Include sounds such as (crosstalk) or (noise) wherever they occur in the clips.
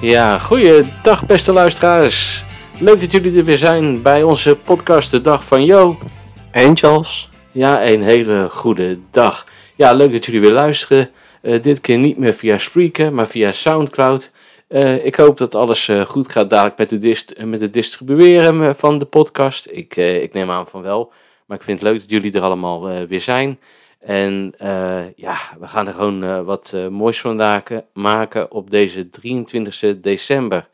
Ja, goeiedag beste luisteraars. Leuk dat jullie er weer zijn bij onze podcast De Dag van Jo. En Charles. Ja, een hele goede dag. Ja, leuk dat jullie weer luisteren. Eh, dit keer niet meer via Spreaker, maar via Soundcloud. Eh, ik hoop dat alles eh, goed gaat dadelijk met, de dist met het distribueren van de podcast. Ik, ik neem aan van wel. Maar ik vind het leuk dat jullie er allemaal weer zijn. En ja, we gaan er gewoon wat moois van maken op deze 23 december.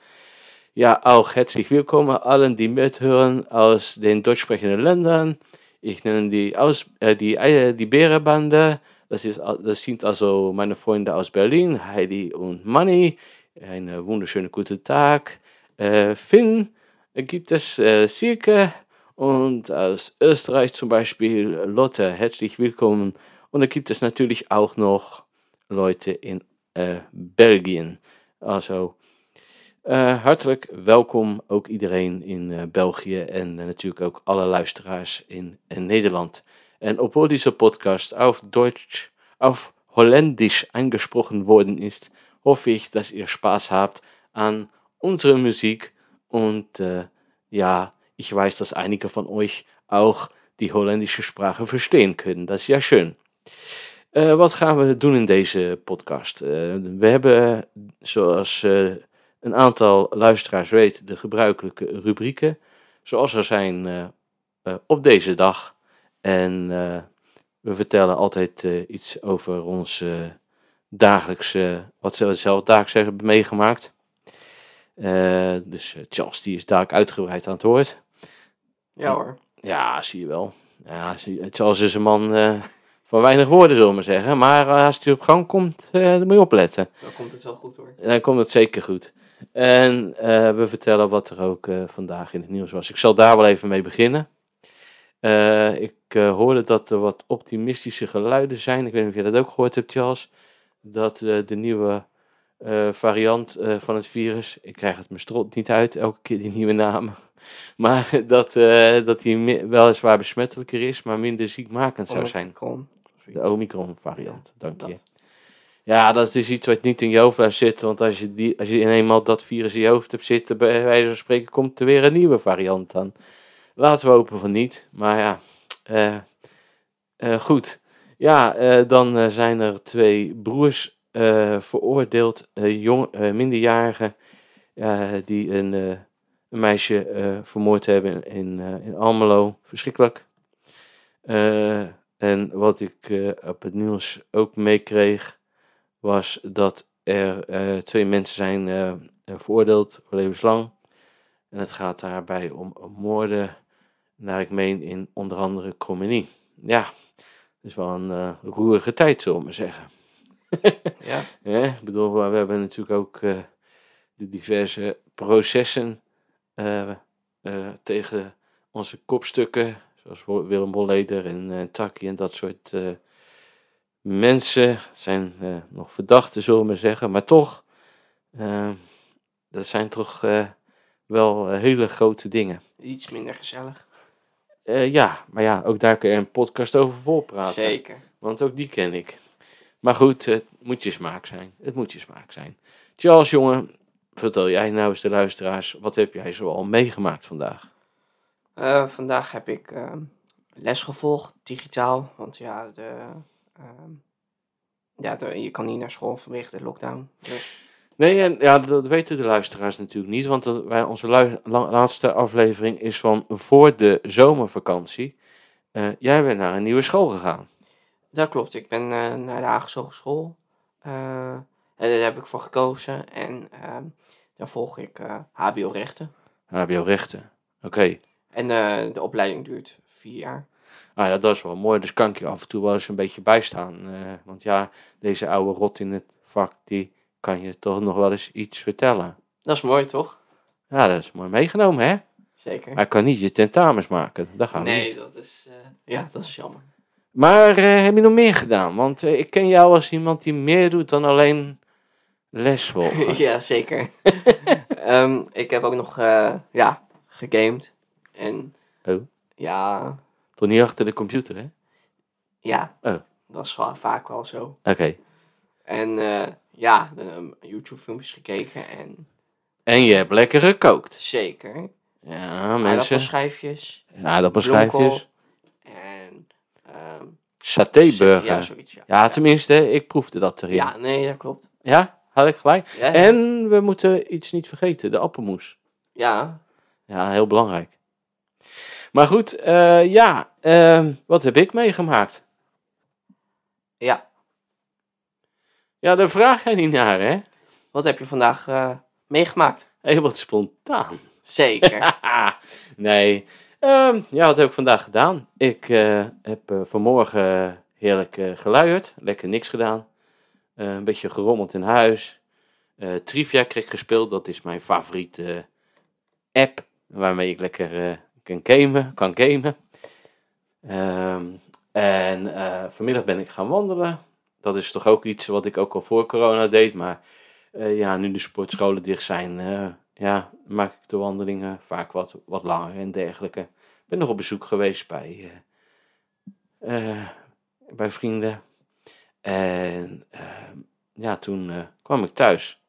Ja, auch herzlich willkommen allen, die mithören aus den deutschsprechenden Ländern. Ich nenne die, aus, äh, die, äh, die Bärebande. Das, ist, das sind also meine Freunde aus Berlin, Heidi und Manny. Einen wunderschönen guten Tag. Äh, Finn gibt es, äh, Silke und aus Österreich zum Beispiel Lotte. Herzlich willkommen. Und da gibt es natürlich auch noch Leute in äh, Belgien. Also uh, hartelijk welkom ook iedereen in uh, België en uh, natuurlijk ook alle luisteraars in, in Nederland. En obwohl diese Podcast auf Deutsch, auf Holländisch angesprochen worden ist, hoffe ich, dass ihr Spaß habt an unserer Musik und ja, ich weiß, dass einige von euch auch die holländische Sprache verstehen können. Das ist ja schön. Uh, wat gaan we doen in deze podcast? Uh, we hebben, zoals uh, een aantal luisteraars weet de gebruikelijke rubrieken, zoals er zijn op deze dag. En we vertellen altijd iets over ons dagelijkse, wat ze zelf dagelijks hebben meegemaakt. dus Charles die is daar uitgebreid aan het woord. Ja hoor. Ja, zie je wel. Ja, Charles is een man van weinig woorden, zullen we maar zeggen. Maar als hij op gang komt, dan moet je opletten. Dan komt het wel goed hoor. Dan komt het zeker goed. En uh, we vertellen wat er ook uh, vandaag in het nieuws was. Ik zal daar wel even mee beginnen. Uh, ik hoorde dat er wat optimistische geluiden zijn. Ik weet niet of jij dat ook gehoord hebt, Charles. Dat de nieuwe variant van het virus. Ik krijg het me strot niet uit, elke keer die nieuwe namen. Maar (laughs) dat, dat die weliswaar besmettelijker is, maar minder ziekmakend zou zijn. De Omicron variant, dank je. Ja, dat is dus iets wat niet in je hoofd blijft zitten. Want als je, die, als je eenmaal dat virus in je hoofd hebt zitten, bij wijze van spreken, komt er weer een nieuwe variant aan. Laten we hopen van niet. Maar ja, uh, uh, goed. Ja, uh, dan zijn er twee broers veroordeeld, jong, minderjarigen, die een, een meisje vermoord hebben in, in Almelo. Verschrikkelijk. en wat ik op het nieuws ook meekreeg was dat er uh, twee mensen zijn uh, veroordeeld voor levenslang. En het gaat daarbij om, om moorden, naar ik meen in onder andere Cromenie. Ja, dat is wel een uh, roerige tijd, zullen we maar zeggen. ja. (laughs) ja. Ik bedoel, we hebben natuurlijk ook de diverse processen tegen onze kopstukken, zoals Willem Bolleder en, en Taki en dat soort mensen zijn nog verdachten, zullen we zeggen, maar toch, dat zijn toch wel hele grote dingen. Iets minder gezellig. ja, maar ja, ook daar kun je een podcast over volpraten. Zeker. Want ook die ken ik. Maar goed, het moet je smaak zijn. Het moet je smaak zijn. Charles, jongen, vertel jij nou eens de luisteraars, wat heb jij zoal meegemaakt vandaag? vandaag heb ik ehm, les gevolgd, digitaal, want ja, de Um, ja, je kan niet naar school vanwege de lockdown. Dus. Nee, en ja, dat weten de luisteraars natuurlijk niet, want wij, onze laatste aflevering is van voor de zomervakantie. Uh, jij bent naar een nieuwe school gegaan. Dat klopt, ik ben uh, naar de Haagse Hogeschool. Uh, daar heb ik voor gekozen en ehm, daar volg ik HBO Rechten. HBO Rechten, oké. En de opleiding duurt vier jaar. Ah ja, dat is wel mooi. Dus kan ik je af en toe wel eens een beetje bijstaan. Uh, want ja, deze oude rot in het vak, die kan je toch nog wel eens iets vertellen. Dat is mooi, toch? Ja, dat is mooi meegenomen, hè? Zeker. Hij kan niet je tentamens maken. Dat gaan we nee, niet. dat is, uh, ja, dat is jammer. Maar uh, heb je nog meer gedaan? Want ik ken jou als iemand die meer doet dan alleen les (laughs) ja, zeker. um, (laughs) ik heb ook nog, ja, gegamed. En oh. ja, toch niet achter de computer, hè? Ja, oh. dat is vaak wel zo. Oké. En uh, ja, um, YouTube-filmpjes gekeken en En je hebt lekker gekookt. Zeker. Ja, mensen. Aardappelschijfjes. Aardappelschijfjes. En... ehm Satéburger. Ja, Ja, zoiets. Ja, tenminste, ik proefde dat erin. Ja, nee, dat klopt. Ja, had ik gelijk. Ja, ja. En we moeten iets niet vergeten, de appelmoes. Ja, Ja, heel belangrijk. Maar goed, eh, ja, ehm, wat heb ik meegemaakt? ja. Ja, daar vraag jij niet naar, hè? Wat heb je vandaag eh, meegemaakt? Heel wat spontaan. Zeker. (laughs) nee, Ehm, ja, wat heb ik vandaag gedaan? Ik eh, heb vanmorgen heerlijk geluierd, lekker niks gedaan. Eh, een beetje gerommeld in huis. Eh, Trivia kreeg gespeeld, dat is mijn favoriete app waarmee ik lekker eh, kan gamen. Kan gamen. Ehm, en eh, vanmiddag ben ik gaan wandelen. Dat is toch ook iets wat ik ook al voor corona deed, maar eh, ja, nu de sportscholen dicht zijn, eh, ja, maak ik de wandelingen vaak wat, wat langer en dergelijke. Ik ben nog op bezoek geweest bij, eh, eh, bij vrienden. En eh, ja, toen eh, kwam ik thuis.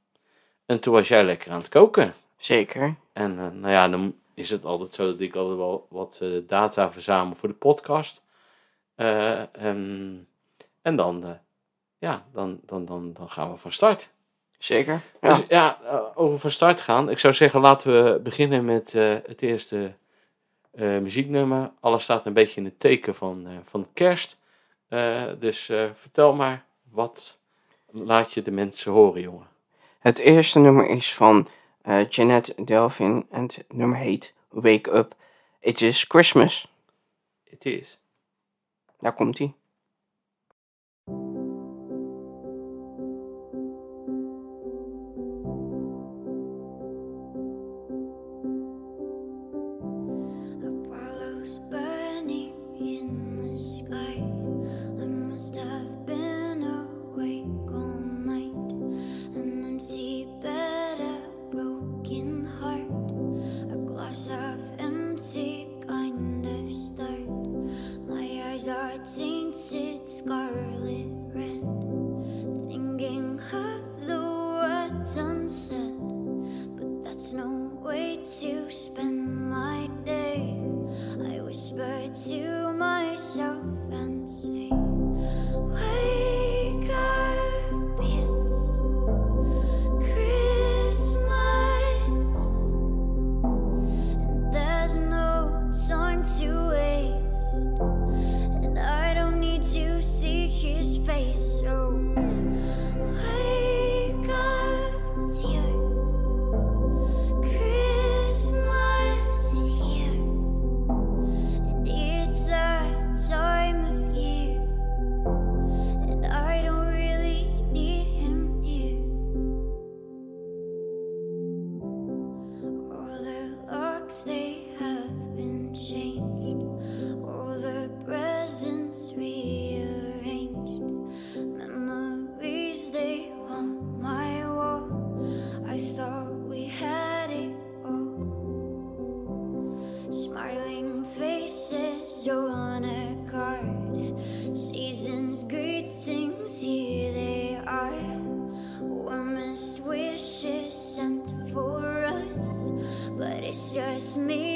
En toen was jij lekker aan het koken. Zeker. En eh, nou ja, dan is het altijd zo dat ik altijd wel wat eh, data verzamel voor de podcast. En, en dan, ja, dan, dan, dan, dan gaan we van start. Zeker. Ja. Dus ja, over van start gaan. Ik zou zeggen, laten we beginnen met het eerste muzieknummer. Alles staat een beetje in het teken van, van kerst. Eh, dus eh, vertel maar, wat laat je de mensen horen, jongen? Het eerste nummer is van eh Jeanette Delvin en het nummer heet Wake Up. It is Christmas. Het is. Daar komt ie. Me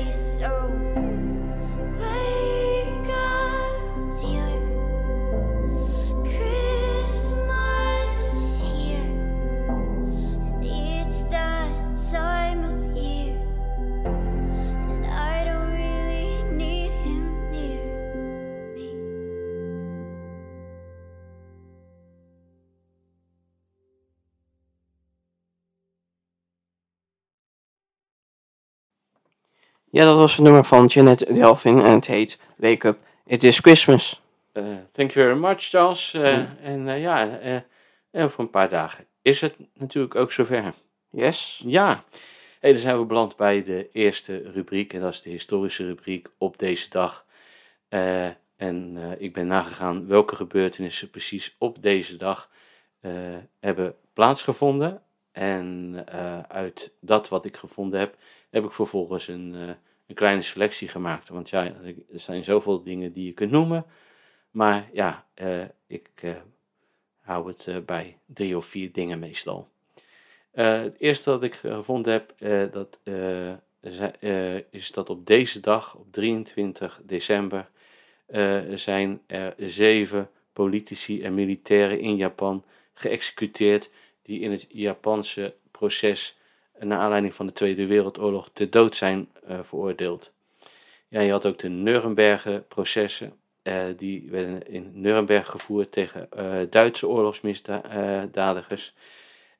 face Ja, dat was het nummer van Janet Delvin en het heet Wake Up, It Is Christmas. Eh, thank you very much, Charles. Eh, En eh, ja, voor een paar dagen is het natuurlijk ook zover. Yes. Ja, hey, dan zijn we beland bij de eerste rubriek. En dat is de historische rubriek op deze dag. En ik ben nagegaan welke gebeurtenissen precies op deze dag hebben plaatsgevonden. En uit dat wat ik gevonden heb, heb ik vervolgens een, eh, een kleine selectie gemaakt. Want ja, er zijn zoveel dingen die je kunt noemen. Maar ja, eh, ik eh, hou het bij drie of vier dingen meestal. Het eerste dat ik gevonden heb, dat, is dat op deze dag, op 23 december, zijn er zeven politici en militairen in Japan geëxecuteerd die in het Japanse proces naar aanleiding van de Tweede Wereldoorlog ter dood zijn eh, veroordeeld. Ja, je had ook de Nurembergen processen. eh, die werden in Nuremberg gevoerd tegen eh, Duitse oorlogsmisdadigers.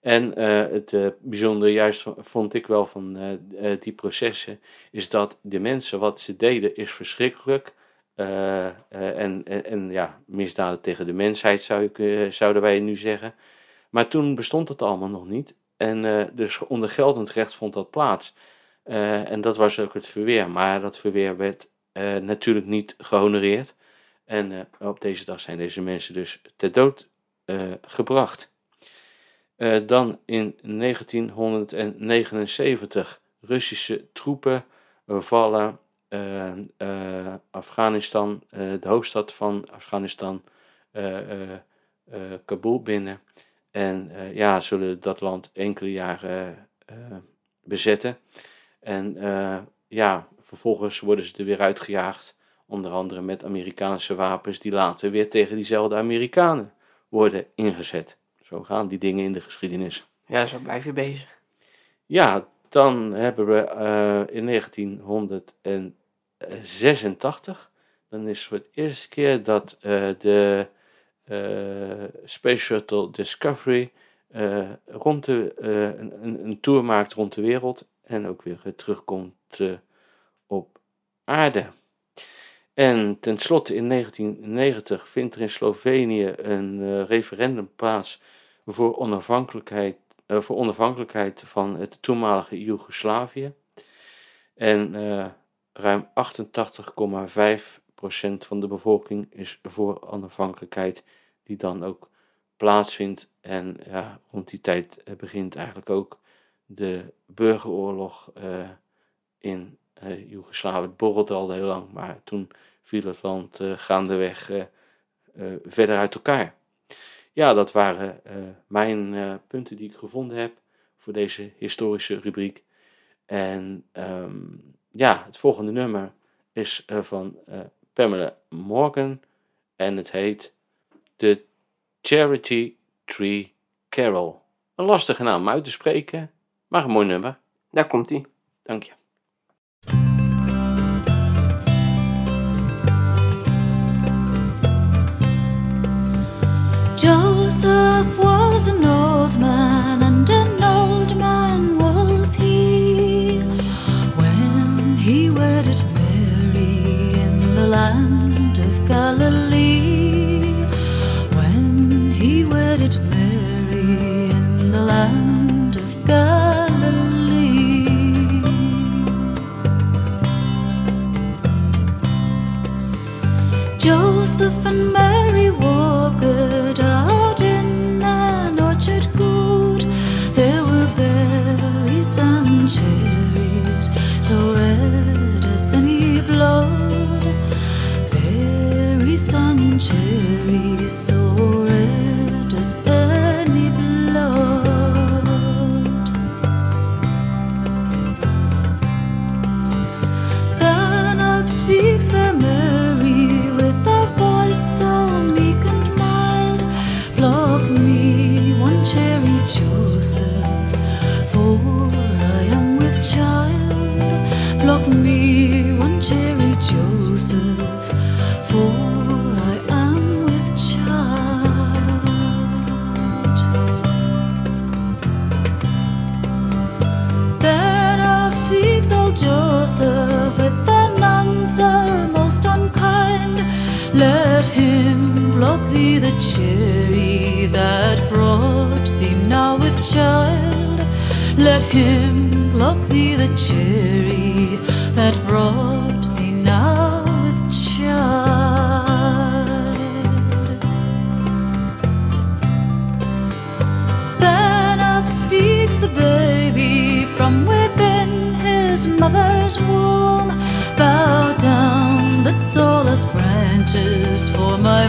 En het eh, bijzondere juist vond ik wel van die processen, is dat de mensen wat ze deden is verschrikkelijk. En, en, ja, misdaden tegen de mensheid zou kun- zouden wij nu zeggen. Maar toen bestond het allemaal nog niet. En eh, dus onder geldend recht vond dat plaats. Eh, en dat was ook het verweer. Maar dat verweer werd eh, natuurlijk niet gehonoreerd. En op deze dag zijn deze mensen dus ter dood gebracht. Dan in 1979 Russische troepen vallen Afghanistan, de hoofdstad van Afghanistan, Kabul binnen. En eh, ja, zullen dat land enkele jaren eh, bezetten. En eh, ja, vervolgens worden ze er weer uitgejaagd. Onder andere met Amerikaanse wapens die later weer tegen diezelfde Amerikanen worden ingezet. Zo gaan die dingen in de geschiedenis. Ja, zo blijf je bezig. Ja, dan hebben we in 1986, dan is het voor het eerste keer dat de Space Shuttle Discovery eh, rond de, eh, een, een, een tour maakt rond de wereld en ook weer eh, terugkomt eh, op aarde. En tenslotte in 1990 vindt er in Slovenië een eh, referendum plaats voor onafhankelijkheid eh, voor onafhankelijkheid van het toenmalige Joegoslavië. En eh, ruim 88,5% van de bevolking is voor onafhankelijkheid, die dan ook plaatsvindt. En ja, rond die tijd eh, begint eigenlijk ook de burgeroorlog eh, in eh Joegoslavië. Het borrelde al heel lang, maar toen viel het land gaandeweg verder uit elkaar. Ja, dat waren mijn punten die ik gevonden heb voor deze historische rubriek. En ehm, ja, het volgende nummer is van Pamela Morgan en het heet The Charity Tree Carol. Een lastige naam uit te spreken, maar een mooi nummer. Daar komt hij. Dank je. Joseph was an old man,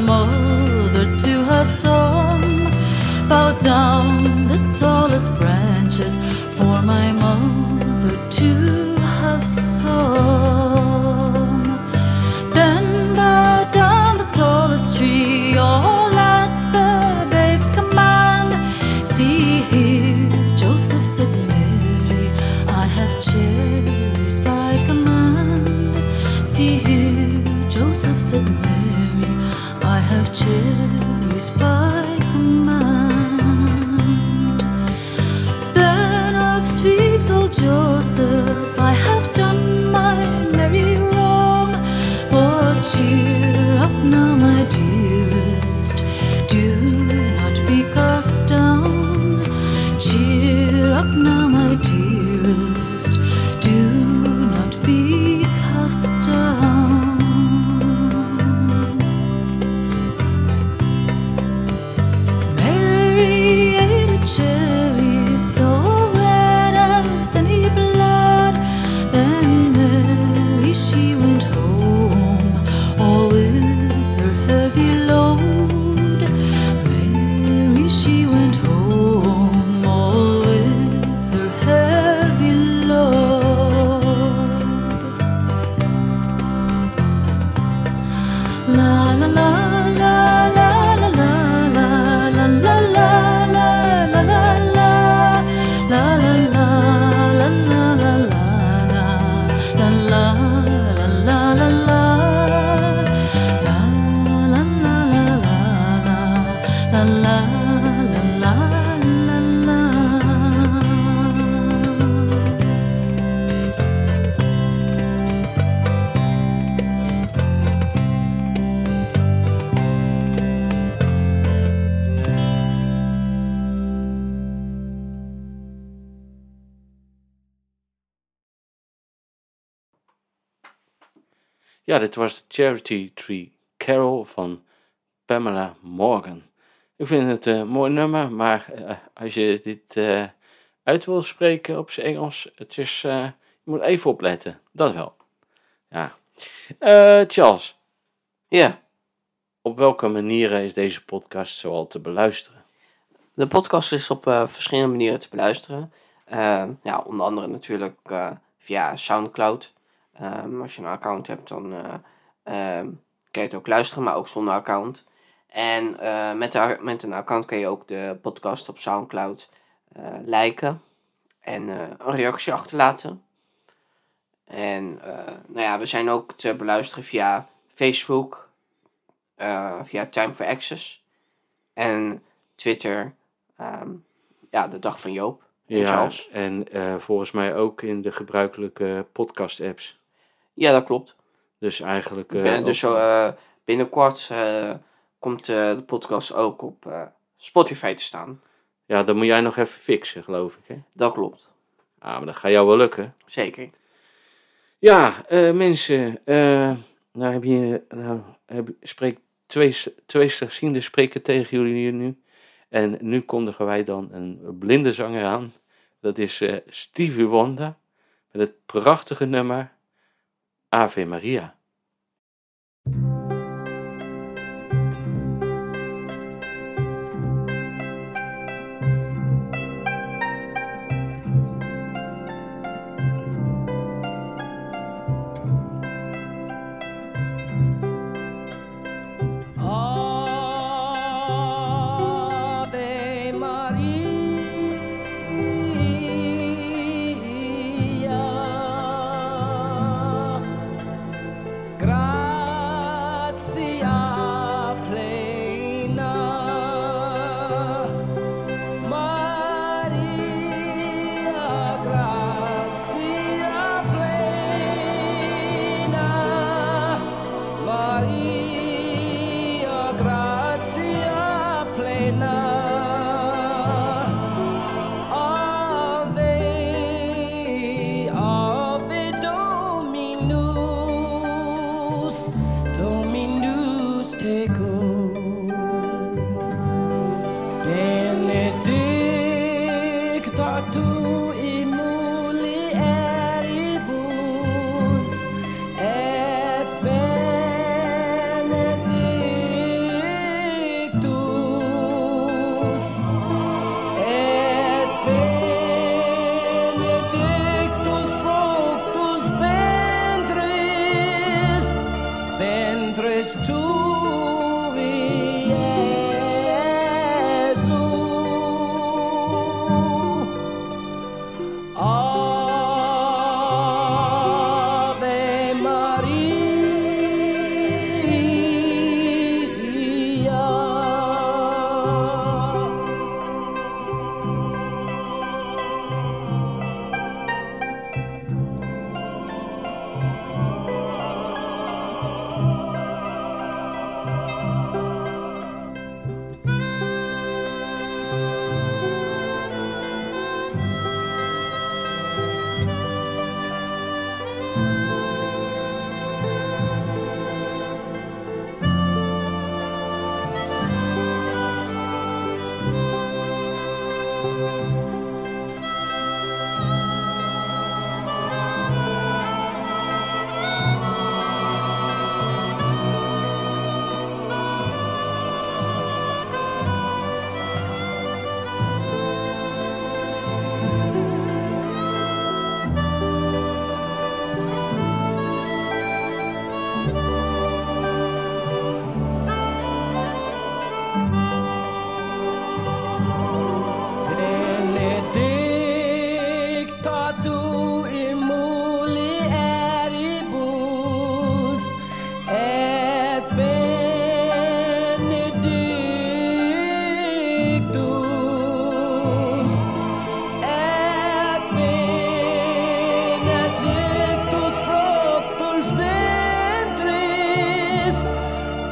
mother to have some. Bow down the tallest branches for my mother to have some. Dit was Charity Tree Carol van Pamela Morgan. Ik vind het een mooi nummer, maar eh, als je dit eh, uit wil spreken op zijn Engels, het is, eh, je moet even opletten. Dat wel. Ja. Charles, Ja, op welke manieren is deze podcast zoal te beluisteren? de podcast is op verschillende manieren te beluisteren. Ja, onder andere natuurlijk via Soundcloud. Ehm, als je een account hebt, dan eh, ehm, kan je het ook luisteren, maar ook zonder account. En eh, met, de- met een account kan je ook de podcast op Soundcloud eh liken en een reactie achterlaten. En nou ja, we zijn ook te beluisteren via Facebook, via Time for Access en Twitter. ehm, ja, de dag van Joop. En Ja, Charles. en volgens mij ook in de gebruikelijke podcast-apps. Ja, dat klopt. Dus eigenlijk. eh, Ben- dus eh, binnenkort komt de podcast ook op Spotify te staan. Ja, dat moet jij nog even fixen, geloof ik. Hè? Dat klopt. Ah, maar dat gaat jou wel lukken. Zeker. Ja, mensen, nou heb je, nou heb, spreek twee, twee slechtzienden spreken tegen jullie hier nu. En nu kondigen wij dan een blinde zanger aan. Dat is Stevie Wonder met het prachtige nummer Ave Maria.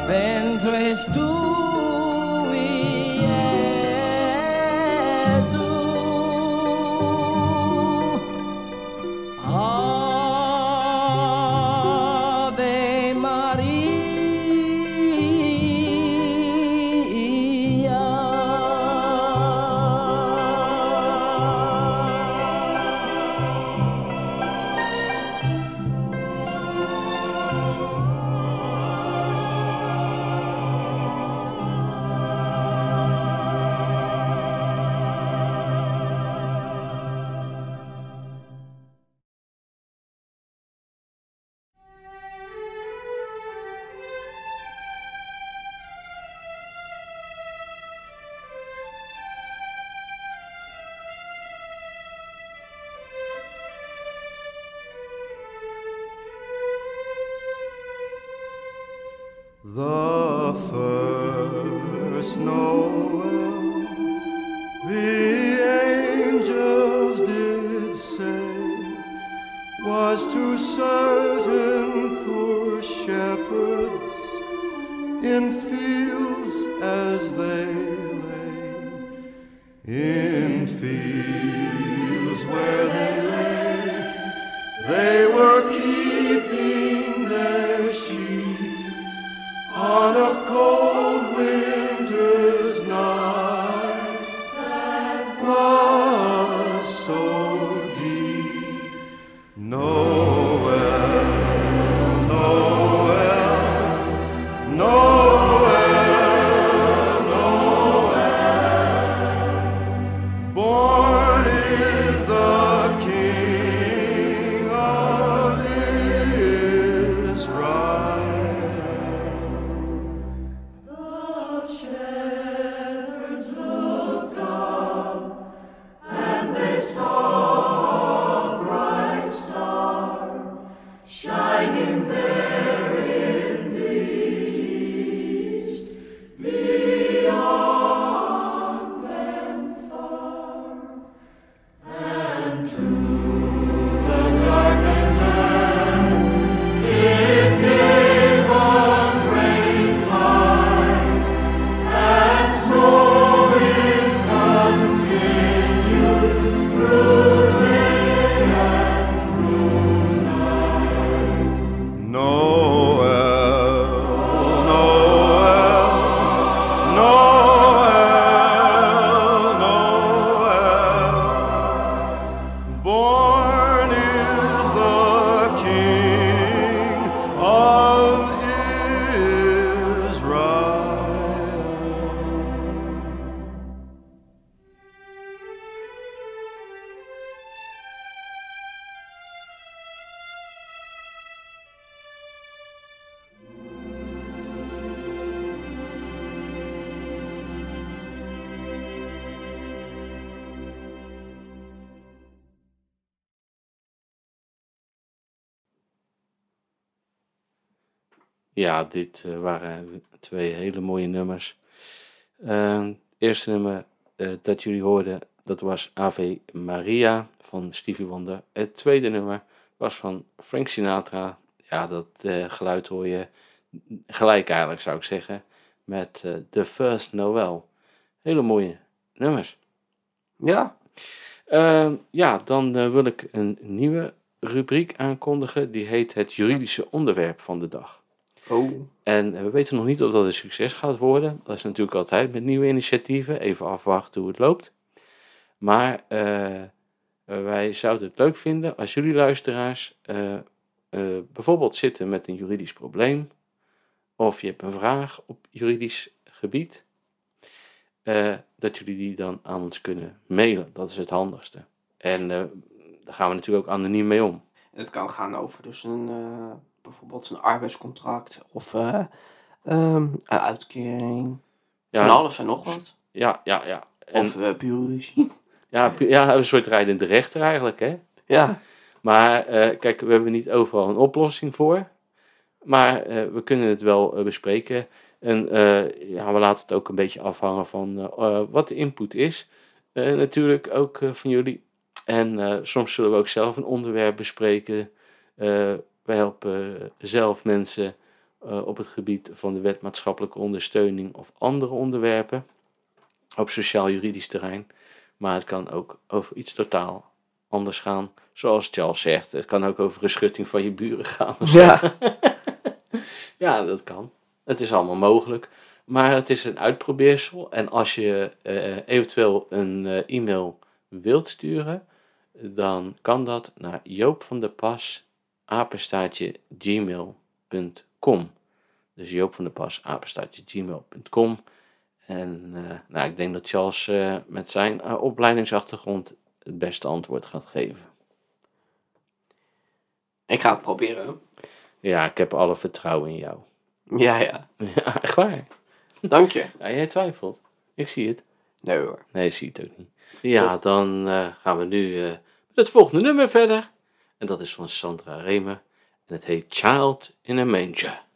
ven tu Ja, dit eh, waren twee hele mooie nummers. Het eerste nummer eh, dat jullie hoorden, dat was Ave Maria van Stevie Wonder. Het tweede nummer was van Frank Sinatra. Ja, dat eh, geluid hoor je gelijk eigenlijk, zou ik zeggen, met The First Noel. Hele mooie nummers. Ja. Eh, ja, dan wil ik een nieuwe rubriek aankondigen. Die heet het juridische onderwerp van de dag. Oh. En eh, we weten nog niet of dat een succes gaat worden. Dat is natuurlijk altijd met nieuwe initiatieven. Even afwachten hoe het loopt. Maar eh, eh, wij zouden het leuk vinden als jullie luisteraars bijvoorbeeld zitten met een juridisch probleem. Of je hebt een vraag op juridisch gebied. dat jullie die dan aan ons kunnen mailen. Dat is het handigste. En daar gaan we natuurlijk ook anoniem mee om. Het kan gaan over dus een, bijvoorbeeld een arbeidscontract of eh, ehm, een uitkering. Ja. Van alles en nog wat. Ja, ja, ja. En, Of uh, bureauruzie. (laughs) ja, ja, een soort rijdende rechter eigenlijk, hè? Ja. Maar eh, kijk, we hebben niet overal een oplossing voor. Maar we kunnen het wel bespreken. En ja, we laten het ook een beetje afhangen van wat de input is. Natuurlijk ook van jullie. En soms zullen we ook zelf een onderwerp bespreken. We helpen eh, zelf mensen eh, op het gebied van de wet maatschappelijke ondersteuning of andere onderwerpen op sociaal-juridisch terrein. Maar het kan ook over iets totaal anders gaan. Zoals Charles zegt, het kan ook over een schutting van je buren gaan. Ja. (laughs) ja, dat kan. Het is allemaal mogelijk. Maar het is een uitprobeersel. En als je eh, eventueel een e-mail wilt sturen, dan kan dat naar Joop van der Pas, apenstaartje gmail.com. Dus Joop van der Pas, apenstaartje gmail.com. En eh, nou, ik denk dat Charles eh, met zijn eh, opleidingsachtergrond het beste antwoord gaat geven. Ik ga het proberen. Ja, ik heb alle vertrouwen in jou. Ja, ja. (laughs) Ja, echt waar. Dank je. Ja, jij twijfelt. Ik zie het. Nee hoor. Nee, ik zie het ook niet. Ja, dan gaan we nu met het volgende nummer verder. En dat is van Sandra Remer. En het heet Child in a Manger.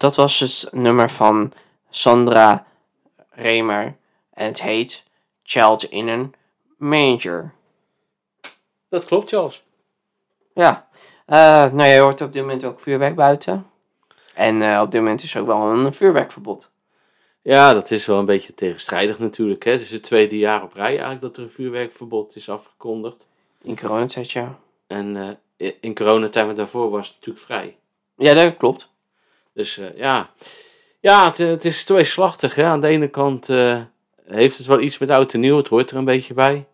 Dat was het nummer van Sandra Remer. En het heet Child in een Manger. Dat klopt, Charles. Ja, eh, nou je hoort op dit moment ook vuurwerk buiten. En eh, op dit moment is er ook wel een vuurwerkverbod. Ja, dat is wel een beetje tegenstrijdig natuurlijk. Hè? Het is het tweede jaar op rij eigenlijk dat er een vuurwerkverbod is afgekondigd. In coronatijd, ja. En eh, in coronatijd, maar daarvoor was het natuurlijk vrij. Ja, dat klopt. Dus eh, ja, ja het, het is tweeslachtig. Hè? Aan de ene kant eh, heeft het wel iets met oud en nieuw, het hoort er een beetje bij.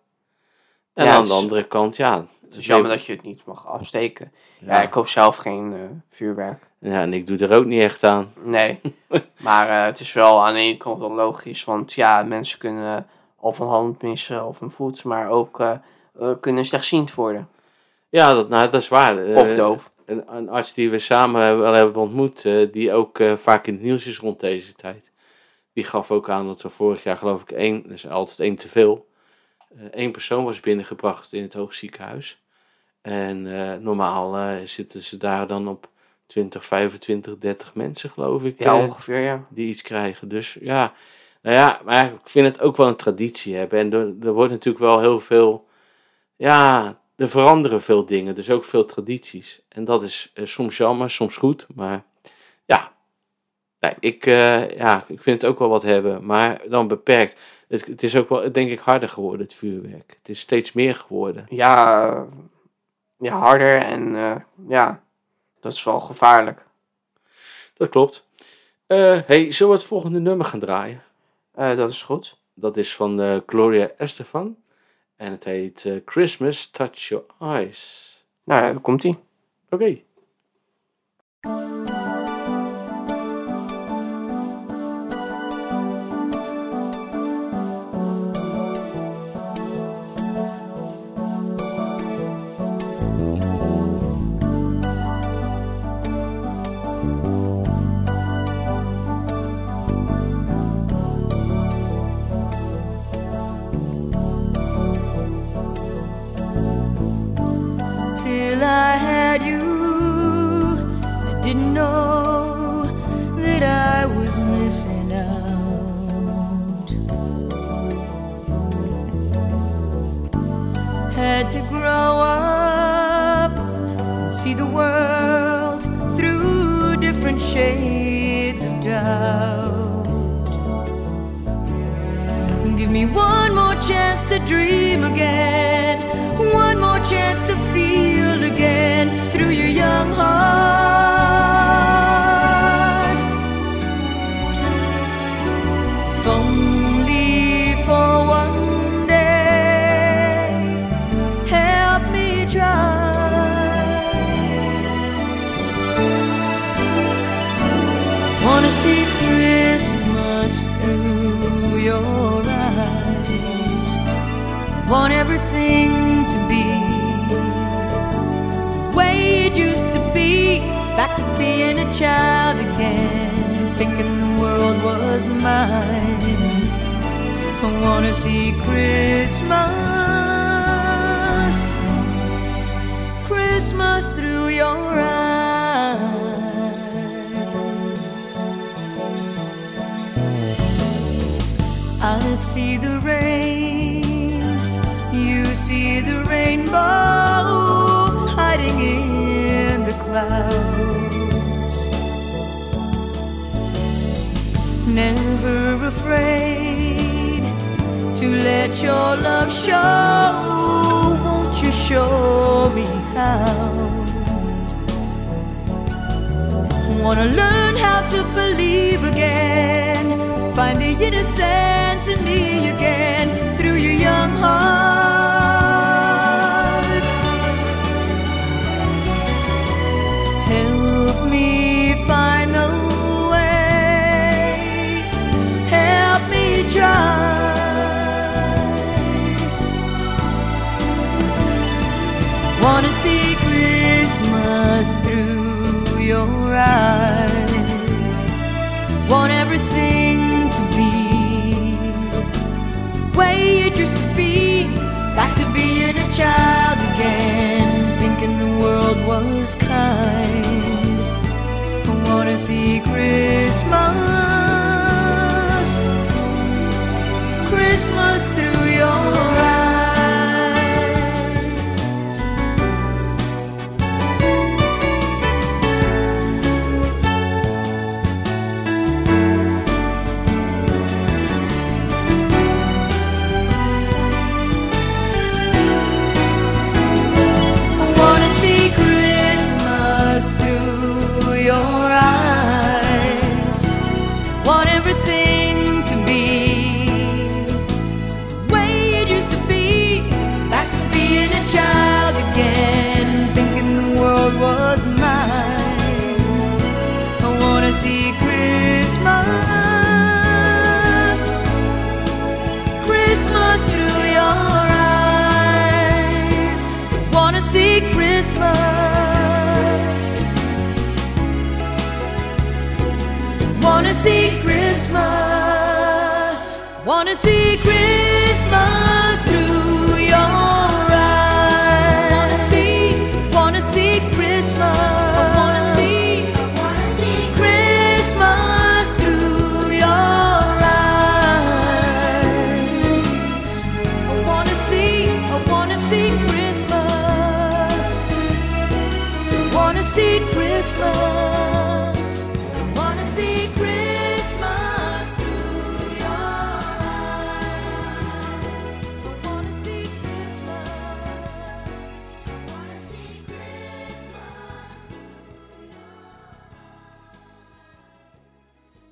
En Ja, aan de andere kant, ja. Het is jammer dat je het niet mag afsteken. Ja, ja, ik koop zelf geen eh, vuurwerk. ja, en ik doe er ook niet echt aan. Nee, (laughs) maar eh, het is wel aan de ene kant wel logisch, want ja, mensen kunnen of een hand missen of een voet, maar ook eh, eh, kunnen slechtziend worden. Ja, dat, nou, dat is waar. Eh, Of doof. Een, een arts die we samen wel hebben ontmoet, eh, die ook eh, vaak in het nieuws is rond deze tijd. Die gaf ook aan dat er vorig jaar geloof ik één, dus altijd één te veel, eh, één persoon was binnengebracht in het hoogziekenhuis. En normaal zitten ze daar dan op 20, 25, 30 mensen geloof ik, Ja, ongeveer, ja. die iets krijgen. Dus ja, nou ja, maar ik vind het ook wel een traditie hebben. En er, er wordt natuurlijk wel heel veel, ja, er veranderen veel dingen, dus ook veel tradities. En dat is eh, soms jammer, soms goed, maar ja, nee, ik, eh, ja, ik vind het ook wel wat hebben, maar dan beperkt. Het, het is ook wel, denk ik, harder geworden, het vuurwerk. Het is steeds meer geworden. Ja, ja harder en eh, ja, dat is wel gevaarlijk. Dat klopt. Hey, zullen we het volgende nummer gaan draaien? Dat is goed. Dat is van Gloria Estefan. En het heet eh, Christmas Touch Your Eyes. Nou, daar komt ie. Oké. Give me one more chance to dream again, one more chance to feel again through your young heart. Being a child again, thinking the world was mine. I wanna see Christmas, Christmas through your eyes. I see the rain, you see the rainbow hiding in the clouds. Never afraid to let your love show. Won't you show me how? Wanna learn how to believe again. Find the innocence in me again see Christmas. Christmas through your eyes. Wanna see Christmas. Wanna see Christmas. Wanna see Christmas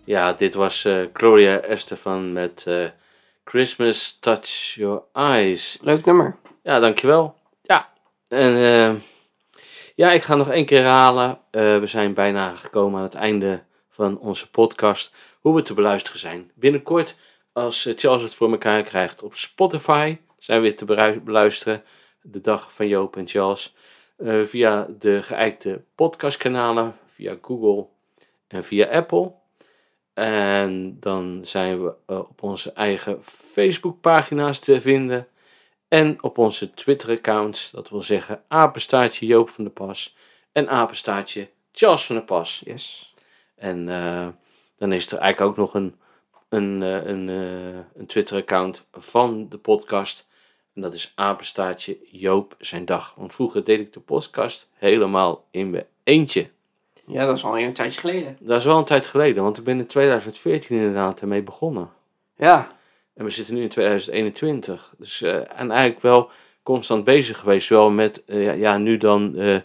Ja, dit was eh, Gloria Estefan met eh, Christmas Touch Your Eyes. Leuk nummer. Ja, dankjewel. Ja, en eh, ja, ik ga nog één keer herhalen. We zijn bijna gekomen aan het einde van onze podcast. Hoe we te beluisteren zijn. Binnenkort, als Charles het voor elkaar krijgt op Spotify, zijn we weer te beluisteren. De dag van Joop en Charles. Via de geëikte podcastkanalen, via Google en via Apple. En dan zijn we eh, op onze eigen Facebookpagina's te vinden. En op onze Twitter-accounts, dat wil zeggen apenstaartje Joop van der Pas en apenstaartje Charles van der Pas. Yes. En eh, dan is er eigenlijk ook nog een, een, eh, een, een Twitter-account van de podcast. En dat is apenstaartje Joop zijn dag. Want vroeger deed ik de podcast helemaal in mijn eentje. Ja, dat is al een tijdje geleden. Dat is wel een tijd geleden, want ik ben in 2014 inderdaad ermee begonnen. Ja. En we zitten nu in 2021. Dus, eh, en eigenlijk wel constant bezig geweest. Wel met, eh, ja, ja, nu dan eh,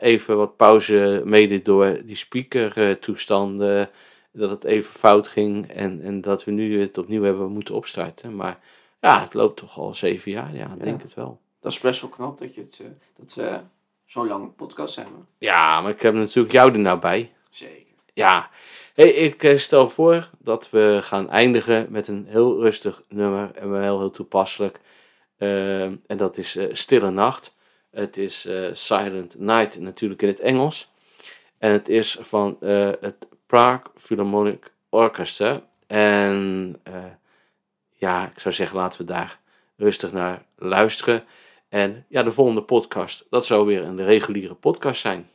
even wat pauze mede door die speaker-toestanden. dat het even fout ging en, en dat we nu het opnieuw hebben moeten opstarten. Maar ja, het loopt toch al zeven jaar. Ja, ik denk het wel. Dat is best wel knap dat, je het, dat zo'n lange podcast hebben. Ja, maar ik heb natuurlijk jou er nou bij. Zeker. Ja, hey, ik eh, stel voor dat we gaan eindigen met een heel rustig nummer en wel heel, heel toepasselijk. Eh, en dat is eh, Stille Nacht. Het is Silent Night natuurlijk in het Engels. En het is van het Prague Philharmonic Orchestra. En ja, ik zou zeggen laten we daar rustig naar luisteren. En ja, de volgende podcast, dat zou weer een reguliere podcast zijn.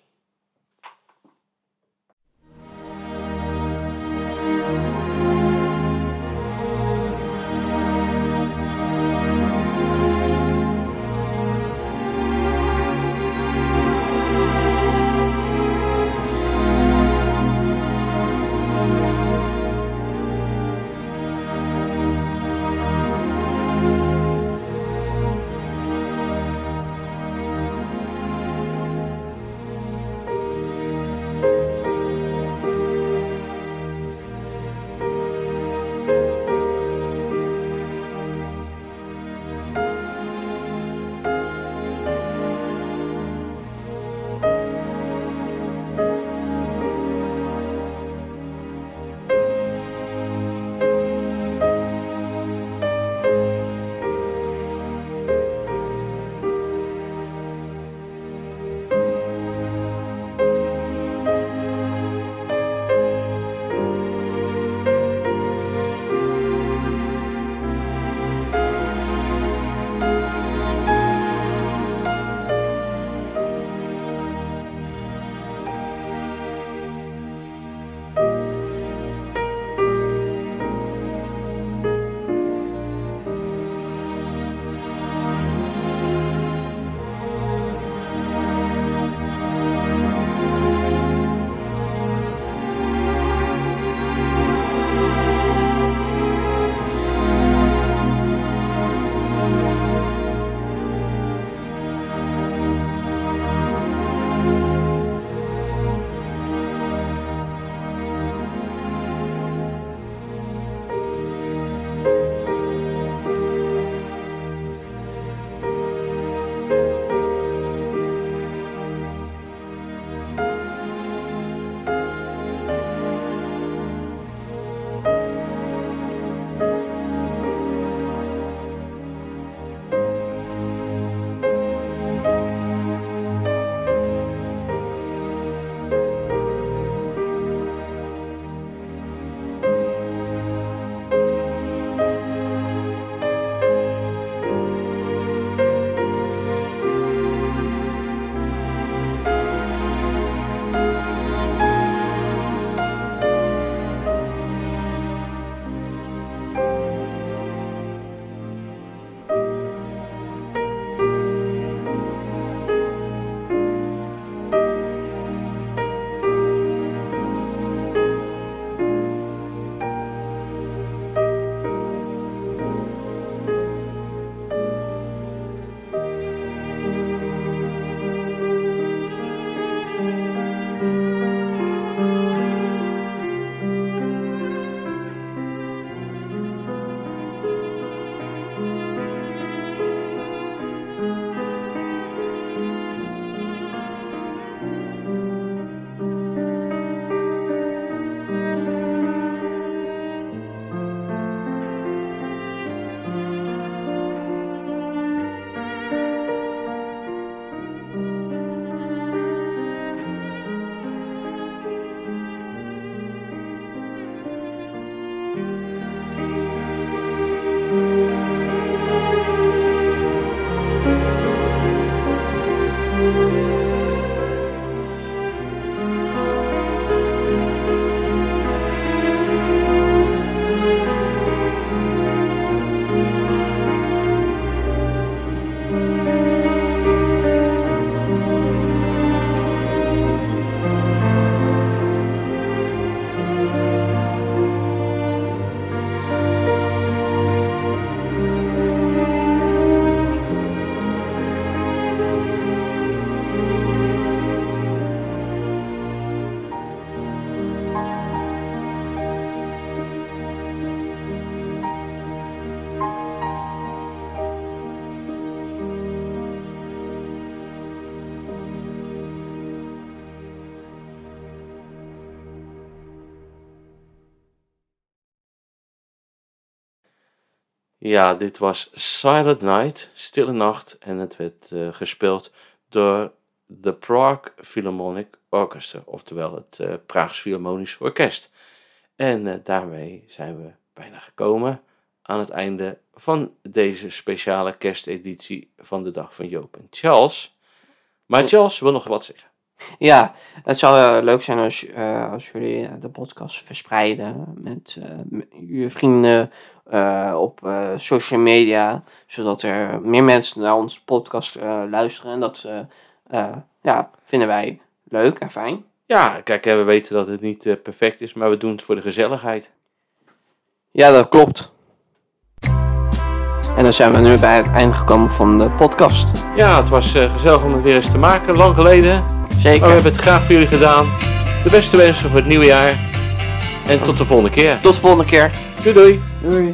Ja, dit was Silent Night, Stille Nacht. En het werd eh, gespeeld door de Prague Philharmonic Orchestra, oftewel het eh Praags Philharmonisch Orkest. En eh, daarmee zijn we bijna gekomen aan het einde van deze speciale kersteditie van de Dag van Joop en Charles. Maar Charles wil nog wat zeggen. Ja, het zou leuk zijn als, als jullie de podcast verspreiden met je vrienden eh, op eh, social media, zodat er meer mensen naar onze podcast eh, luisteren. En dat ja, vinden wij leuk en fijn. Ja, kijk, we weten dat het niet perfect is, maar we doen het voor de gezelligheid. Ja, dat klopt. En dan zijn we nu bij het einde gekomen van de podcast. Ja, het was gezellig om het weer eens te maken, lang geleden. Zeker. Maar we hebben het graag voor jullie gedaan. De beste wensen voor het nieuwe jaar. En tot de volgende keer. Tot de volgende keer. 对对。